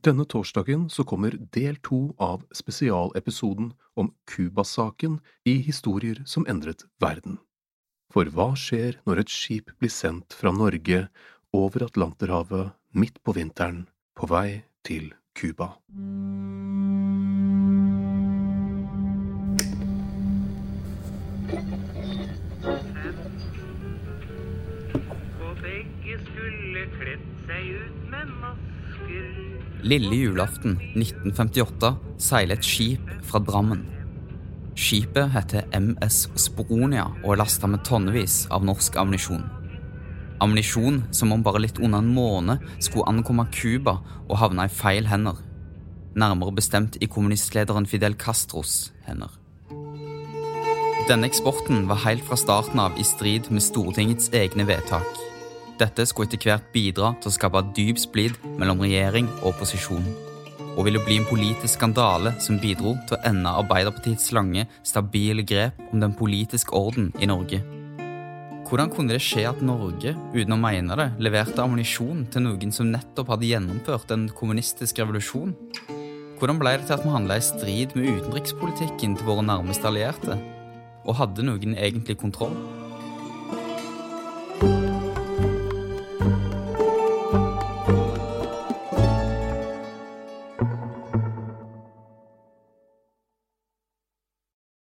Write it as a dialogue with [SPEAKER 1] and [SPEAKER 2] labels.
[SPEAKER 1] Denne torsdagen så kommer del to av spesialepisoden om Cuba-saken i Historier som endret verden. For hva skjer når et skip blir sendt fra Norge over Atlanterhavet midt på vinteren på vei til Cuba?
[SPEAKER 2] Og begge skulle kledd seg ut med masker.
[SPEAKER 3] Lille julaften 1958 seiler et skip fra Drammen. Skipet heter MS Sporonia og er lasta med tonnevis av norsk ammunisjon. Ammunisjon som om bare litt under en måned skulle ankomme Cuba og havne i feil hender. Nærmere bestemt i kommunistlederen Fidel Castros hender. Denne eksporten var helt fra starten av i strid med Stortingets egne vedtak. Dette skulle etter hvert bidra til å skape dyp splid mellom regjering og opposisjon, og ville bli en politisk skandale som bidro til å ende Arbeiderpartiets lange, stabile grep om den politiske orden i Norge. Hvordan kunne det skje at Norge, uten å mene det, leverte ammunisjon til noen som nettopp hadde gjennomført en kommunistisk revolusjon? Hvordan ble det til at vi handla i strid med utenrikspolitikken til våre nærmeste allierte? Og hadde noen egentlig kontroll?